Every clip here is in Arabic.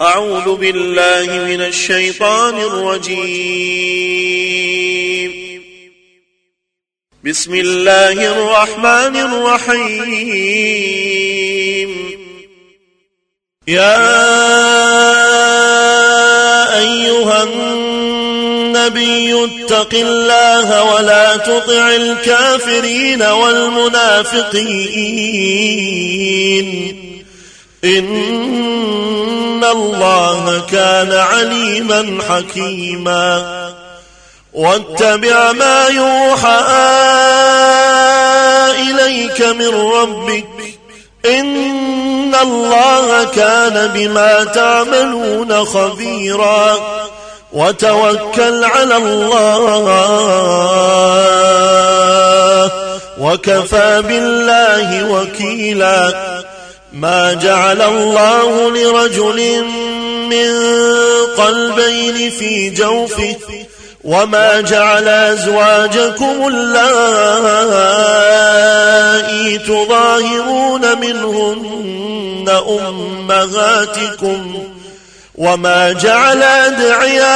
أعوذ بالله من الشيطان الرجيم. بسم الله الرحمن الرحيم. يا أيها النبي اتق الله ولا تطع الكافرين والمنافقين. إن الله كان عليما حكيما واتبع ما يوحى إليك من ربك إن الله كان بما تعملون خبيرا وتوكل على الله وكفى بالله وكيلا ما جعل الله لرجل من قلبين في جوفه وما جعل أزواجكم اللائي تظاهرون منهن أمهاتكم وما جعل أدعياءكم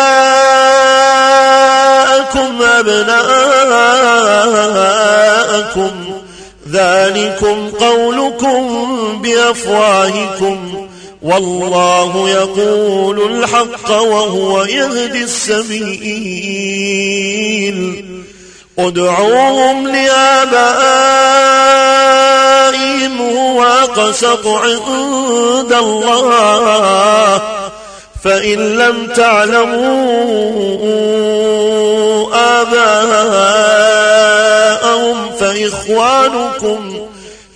أبناءكم ذلكم قولكم بأفواهكم والله يقول الحق وهو يهدي السبيل. ادعوهم لآبائهم هو أقسط عند الله. فإن لم تعلموا آباءهم فإخوانكم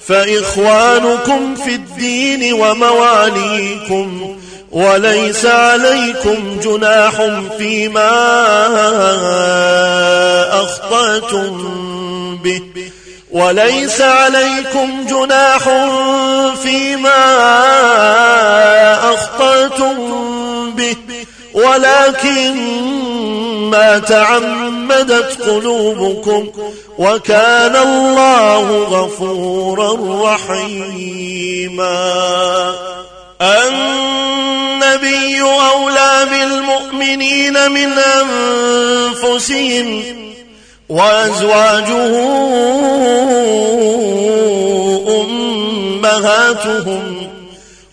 فإخوانكم في الدين ومواليكم. وليس عليكم جناح فيما أخطأتم به. وليس عليكم جناح فيما أخطأتم ولكن ما تعمدت قلوبكم وكان الله غفورا رحيما. النبي أولى بالمؤمنين من أنفسهم وأزواجه أمهاتهم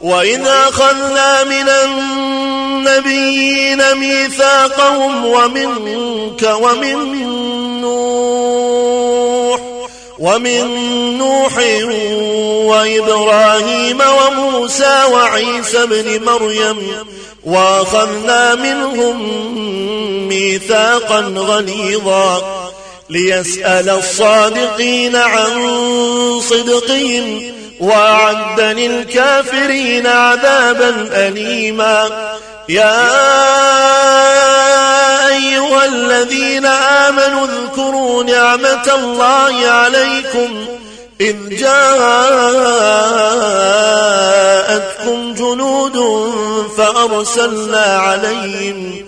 وإذا أخذنا من النبيين ميثاقهم ومنك ومن نوح ومن نوح وإبراهيم وموسى وعيسى بن مريم وأخذنا منهم ميثاقا غليظا ليسأل الصادقين عن صدقهم وأعد للكافرين عذابا أليما. يا أيها الذين آمنوا اذكروا نعمة الله عليكم. إذ جاءتكم جنود فأرسلنا عليهم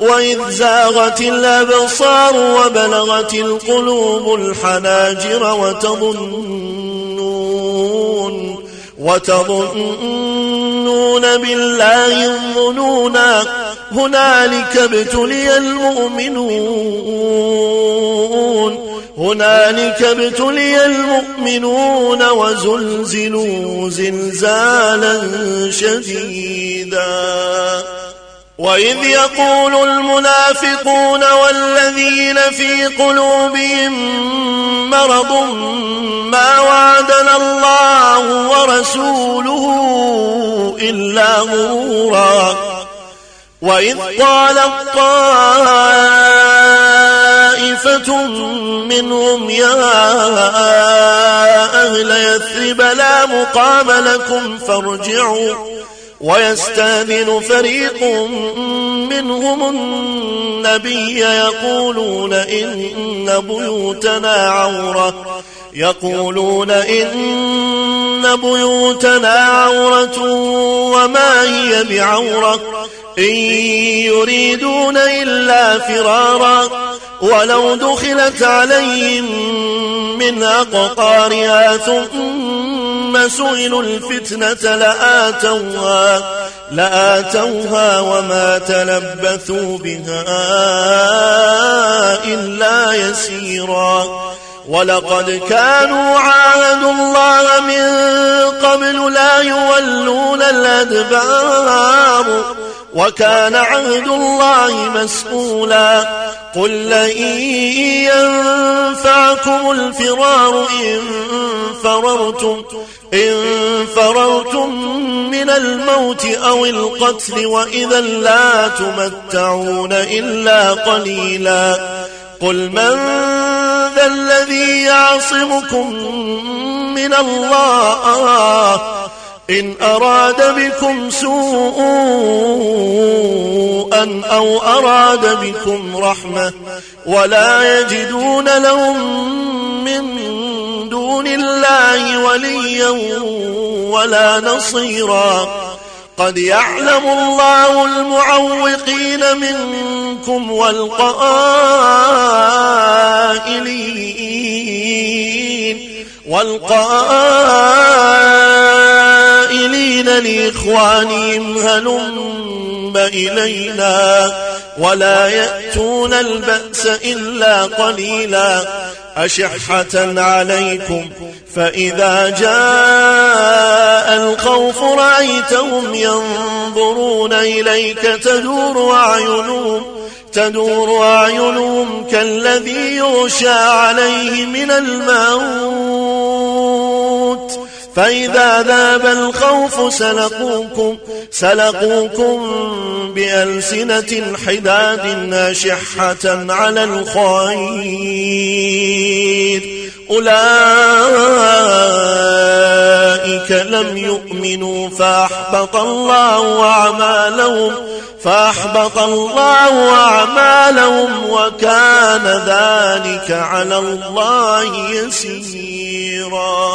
وإذ زاغت الأبصار وبلغت القلوب الحناجر وتظنون وتظنون بالله الظنونا هنالك ابتلي المؤمنون هنالك ابتلي المؤمنون وزلزلوا زلزالا شديدا وإذ يقول المنافقون والذين في قلوبهم مرض ما وعدنا الله ورسوله إلا غرورا. وإذ قال الطائفة منهم يا أهل يثرب لا مقام لكم فارجعوا. ويستأذن فريق منهم النبي يقولون إن بيوتنا عورة يقولون إن بيوتنا عورة وما هي بعورة إن يريدون إلا فرارا ولو دخلت عليهم من أقطارها ثم سئلوا الفتنة لآتوها, لآتوها وما تلبثوا بها إلا يسيرا. ولقد كانوا عاهدوا الله من قبل لا يولون الأدبار وكان عهد الله مسؤولا. قل لن ينفعكم الفرار إن فررتم إن فررتم من الموت أو القتل وإذا لا تمتعون إلا قليلا. قل من ذا الذي يعصمكم من الله؟ إن أراد بكم سوءا أو أراد بكم رحمة ولا يجدون لهم من دون الله وليا ولا نصيرا. قد يعلم الله المعوقين منكم والقائلين والقائلين لإخوانهم هلم إلينا ولا يأتون البأس إلا قليلا أشحة عليكم فإذا جاء الخوف رأيتهم ينظرون إليك تدور أعينهم تدور أعينهم كالذي يغشى عليه من الموت فإذا ذاب الخوف سلقوكم سلقوكم بألسنة حداد أشحة على الخير. أولئك لم يؤمنوا فأحبط الله أعمالهم فأحبط الله أعمالهم وكان ذلك على الله يسيرا.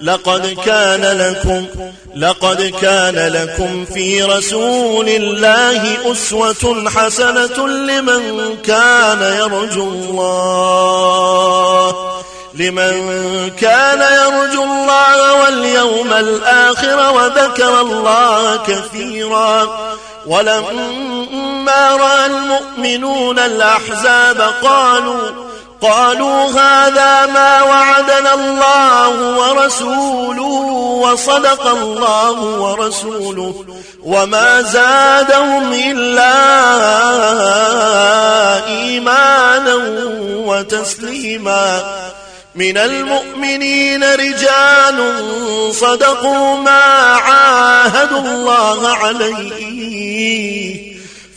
لقد كان لكم لقد كان لكم في رسول الله أسوة حسنة لمن كان يرجو الله لمن كان يرجو الله واليوم الآخر وذكر الله كثيرا. ولما رأى المؤمنون الأحزاب قالوا قالوا هذا ما وعدنا الله ورسوله وصدق الله ورسوله وما زادهم إلا إيمانا وتسليما. من المؤمنين رجال صدقوا ما عاهدوا الله عليه.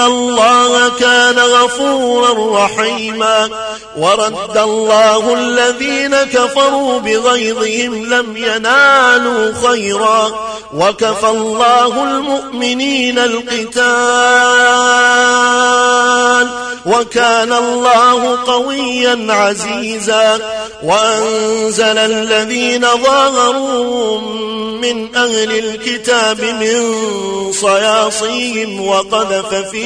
الله كان غفورا رحيما ورد الله الذين كفروا بغيظهم لم ينالوا خيرا وكفى الله المؤمنين القتال وكان الله قويا عزيزا وأنزل الذين ظاهروا من أهل الكتاب من صياصيهم وقذف في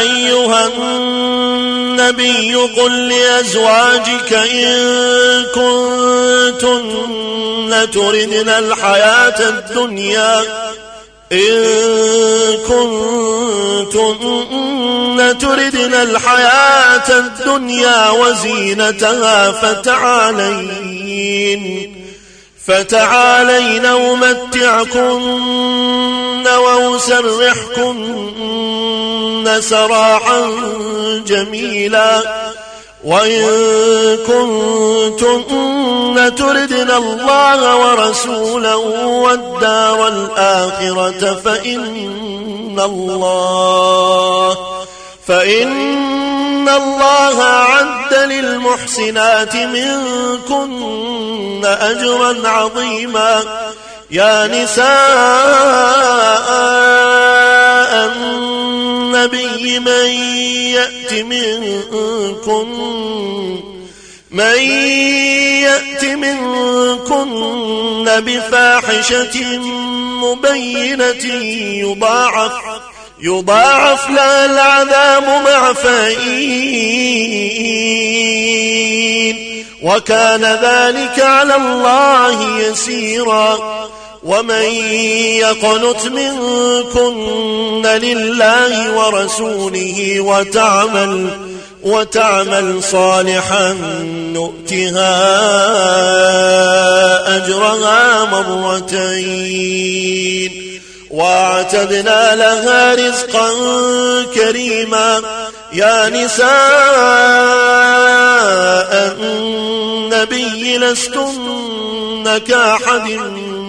أيها النبي قل لأزواجك إن كنتن تردن الحياة الدنيا إن كنتن تردن الحياة الدنيا وزينتها فتعالين فتعالين أمتعكن وأسرحكن سراحا جميلا وإن كنتن تردن الله ورسوله والدار الآخرة فإن الله فإن الله عد للمحسنات منكن أجرا عظيما يا نساء النبي من يأت منكن من يأت منكن بفاحشة مبينة يضاعف يضاعف لها العذاب معفئين وكان ذلك على الله يسيرا. ومن يقنت منكن لله ورسوله وتعمل وتعمل صالحا نؤتها أجرها مرتين. واعتدنا لها رزقا كريما. يا نساء النبي لستن كأحد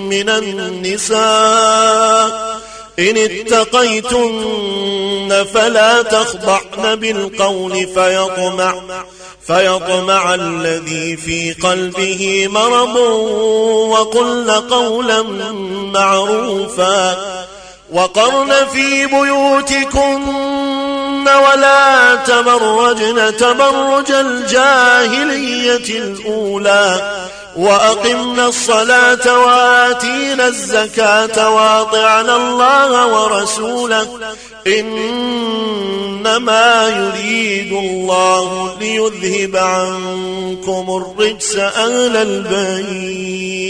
من النساء. إن اتقيتن فلا تخضعن بالقول فيطمع. فيطمع الذي في قلبه مرض وقلن قولا معروفا وقرن في بيوتكن ولا تبرجن تبرج الجاهلية الأولى وأقمنا الصلاة وآتينا الزكاة وأطعنا الله ورسوله. إنما يريد الله ليذهب عنكم الرجس أهل البيت.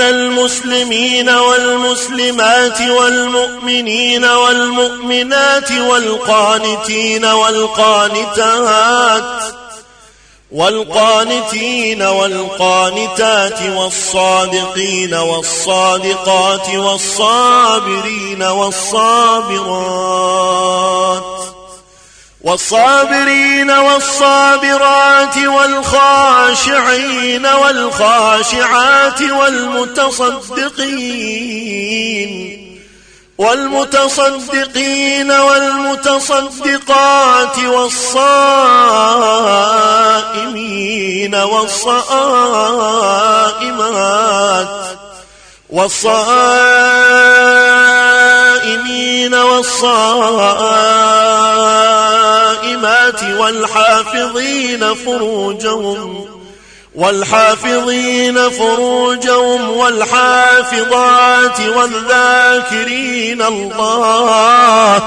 المسلمين والمسلمات والمؤمنين والمؤمنات والقانتين والقانتات والقانتين والقانتات والصادقين والصادقات والصابرين والصابرات والصابرين والصابرات والخاشعين والخاشعات والمتصدقين والمتصدقين والمتصدقات والصائمين والصائمات والصائمين والصائمات والحافظين فروجهم والحافظين فروجهم والحافظات والذاكرين الله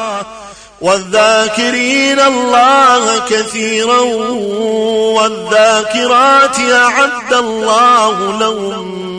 والذاكرين الله كثيرا والذاكرات أعد الله لهم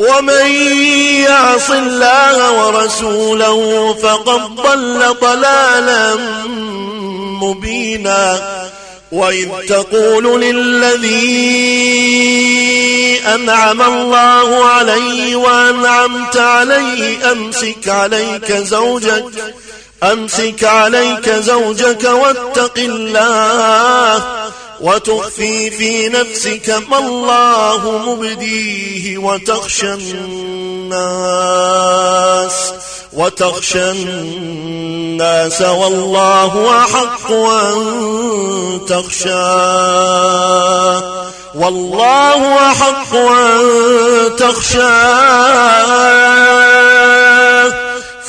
ومن يعص الله ورسوله فقد ضل ضلالا مبينا. وإذ تقول للذي أنعم الله عليه وأنعمت عليه أمسك عليك زوجك أمسك عليك زوجك واتق الله. وتخفي في نفسك ما الله مبديه وتخشى الناس وتخشى الناس والله أحق أن تخشاه والله أحق أن تخشاه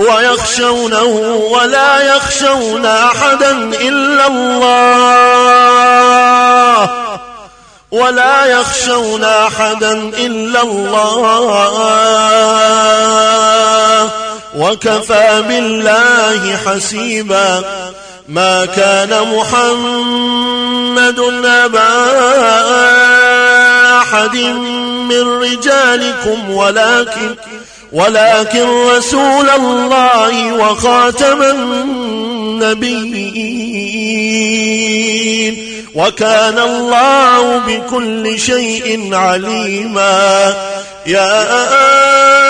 ويخشونه ولا يخشون أحدا إلا الله. ولا يخشون أحدا إلا الله. وكفى بالله حسيبا. ما كان محمد أبا أحد من رجالكم ولكن ولكن رسول الله وخاتم النبيين. وكان الله بكل شيء عليما. يا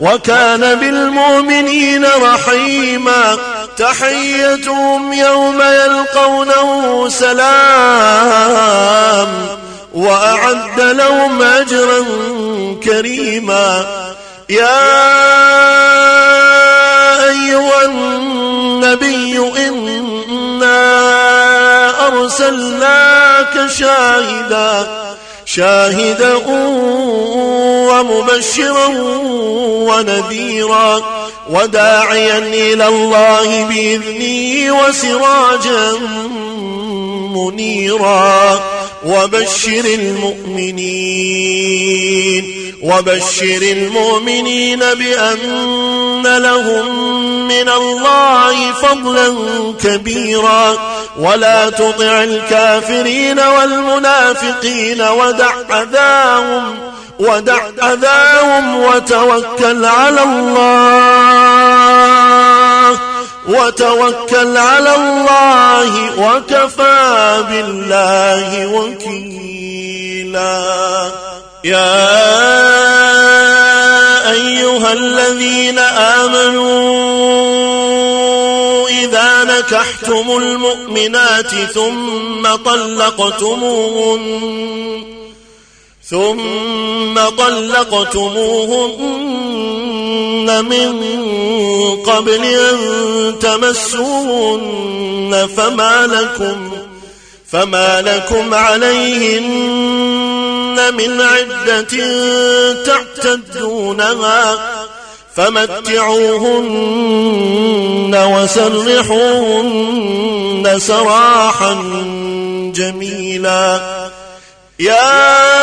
وكان بالمؤمنين رحيما تحيتهم يوم يلقونه سلام وأعد لهم أجرا كريما. يا أيها النبي إنا أرسلناك شاهدا شاهدا ومبشرا ونذيرا وداعيا إلى الله بإذنه وسراجا منيرا وبشر المؤمنين وبشر المؤمنين بأن لهم من الله فضلا كبيرا. ولا تطع الكافرين والمنافقين ودع أذاهم ودع أذاهم وتوكل على الله. وتوكل على الله وكفى بالله وكيلا. يا أيها الذين آمنوا إذا نكحتم المؤمنات ثم طلقتموهن ثم طلقتموهن من قبل أن تمسوهن فما لكم فما لكم عليهن من عدة تعتدونها فمتعوهن وسرحوهن سراحا جميلا. يا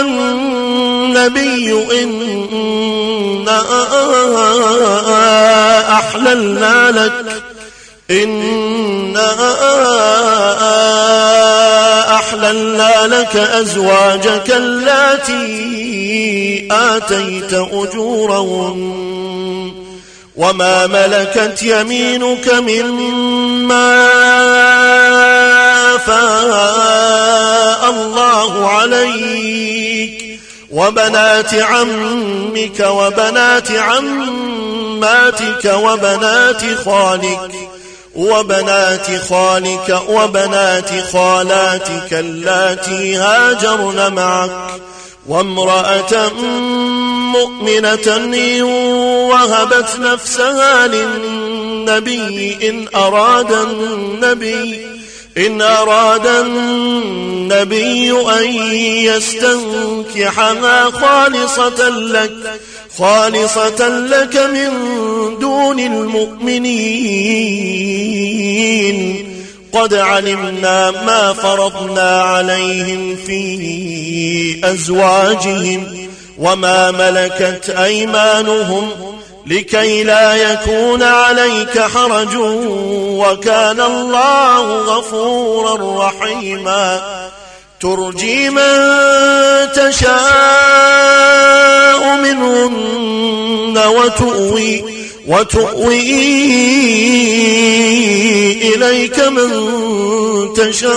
النبي إنا أحللنا لك إنا أحللنا لك أزواجك التي آتيت أجورهن وما ملكت يمينك مما أفاء الله عليك وبنات عمك وبنات عماتك وبنات خالك وبنات خالك وبنات خالاتك اللاتي هاجرن معك وامرأة مؤمنة وهبت نفسها للنبي إن أراد النبي إن أراد النبي أن يستنكحها خالصة لك خالصة لك من دون المؤمنين. قد علمنا ما فرضنا عليهم في أزواجهم وما ملكت أيمانهم لكي لا يكون عليك حرج وكان الله غفورا رحيما. ترجي من تشاء منهن وتؤوي وتؤوي إليك من تشاء.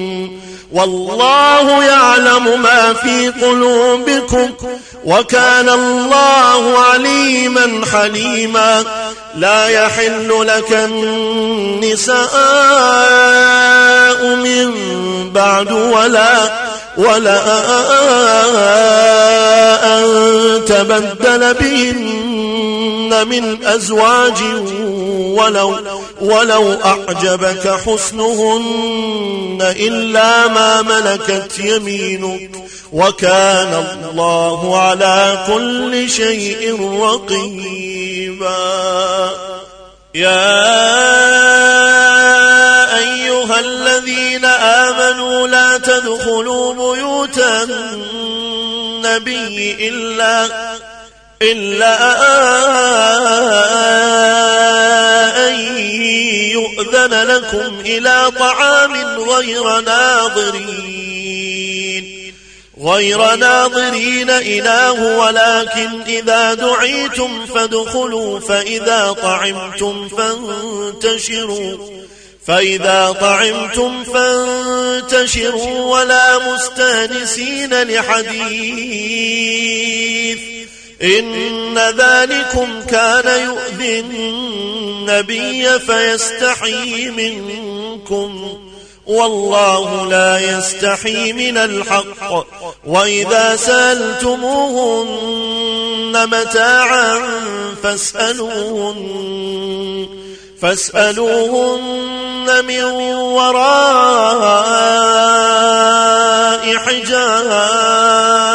والله يعلم ما في قلوبكم وكان الله عليما حليما لا يحل لك النساء من بعد ولا ولا أن تبدل بهن من أزواج ولو, ولو أعجبك حسنهن إلا ما ملكت يمينك وكان الله على كل شيء رقيبا. يا أيها الذين آمنوا لا تدخلوا بيوت النبي إلا إلا أن يؤذن لكم إلى طعام غير ناظرين. غير ناظرين إله ولكن إذا دعيتم فادخلوا فإذا طعمتم فانتشروا. فإذا طعمتم فانتشروا ولا مستأنسين لحديث. إن ذلكم كان يؤذي النبي فيستحي منكم. والله لا يستحي من الحق. وإذا سألتموهن متاعا فاسألوهن فاسألوهن من وراء حجاب.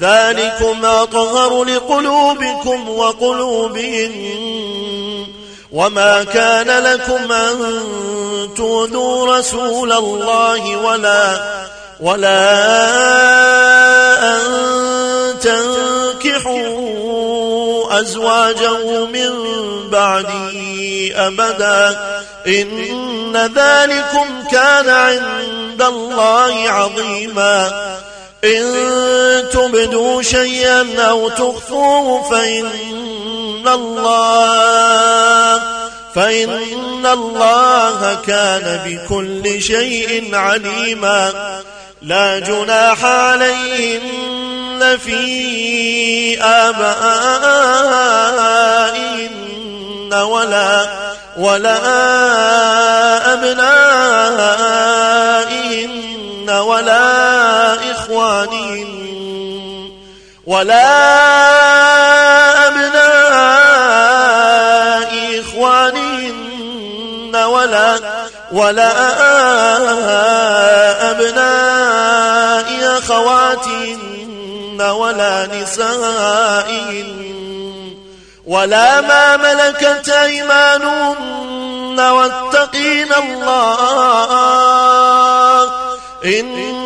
ذلكم أطهر لقلوبكم وقلوبهم وما كان لكم أن تؤذوا رسول الله ولا ولا أن تنكحوا أزواجه من بعدي أبدا. إن ذلكم كان عند الله عظيما. إن تبدوا شيئا أو تخفوه فإن الله فإن الله كان بكل شيء عليما. لا جناح عليهن في آبائهن ولا ولا أبنائهن ولا ولا أبناء إخوانهن ولا ولا أبناء أخواتهن ولا نسائهن ولا ما ملكت أيمانهن واتقين الله إن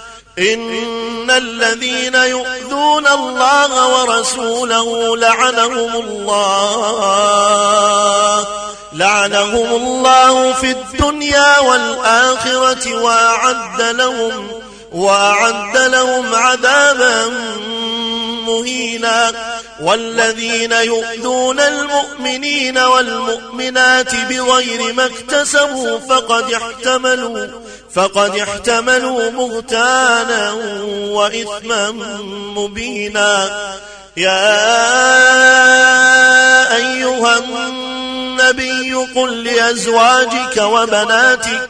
إن الذين يؤذون الله ورسوله لعنهم الله لعنهم الله في الدنيا والآخرة وأعد لهم وأعد لهم عذابا مهينا. والذين يؤذون المؤمنين والمؤمنات بغير ما اكتسبوا فقد احتملوا فقد احتملوا بهتانا وإثما مبينا. يا أيها النبي قل لأزواجك وبناتك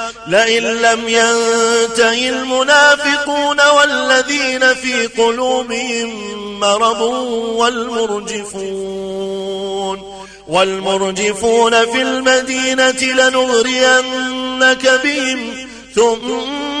لئن لم ينته المنافقون والذين في قلوبهم مرض والمرجفون والمرجفون في المدينة لنغرينك بهم ثم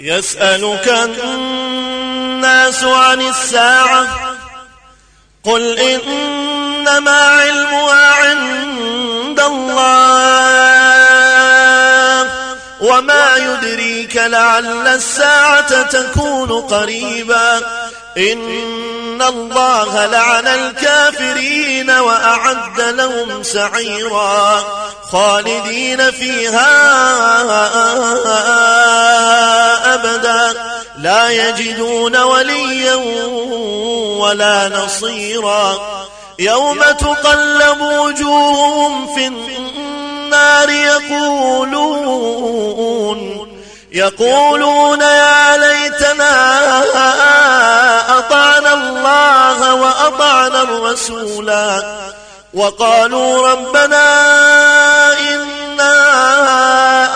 يسألك الناس عن الساعة قل إنما علمها عند الله وما يدريك لعل الساعة تكون قريبا إن الله لعن الكافرين وأعد لهم سعيرا خالدين فيها أبدا لا يجدون وليا ولا نصيرا يوم تقلب وجوههم في النار يقولون يقولون يا ليتنا أطعنا الله وأطعنا الرسولا وقالوا ربنا إنا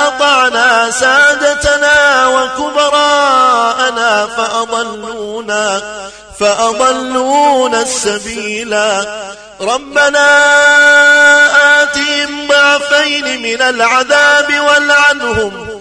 أطعنا سادتنا وكبراءنا فأضلونا فأضلونا السبيلا ربنا آتهم ضعفين من العذاب والعنهم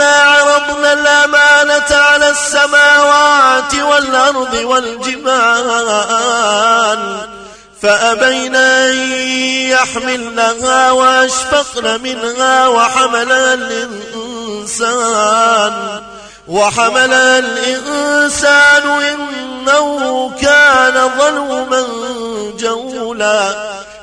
إنا عرضنا الأمانة على السماوات والأرض والجبال فأبين أن يحملنها وأشفقن منها وحملها الإنسان وحمل الإنسان إنه كان ظلوما جولا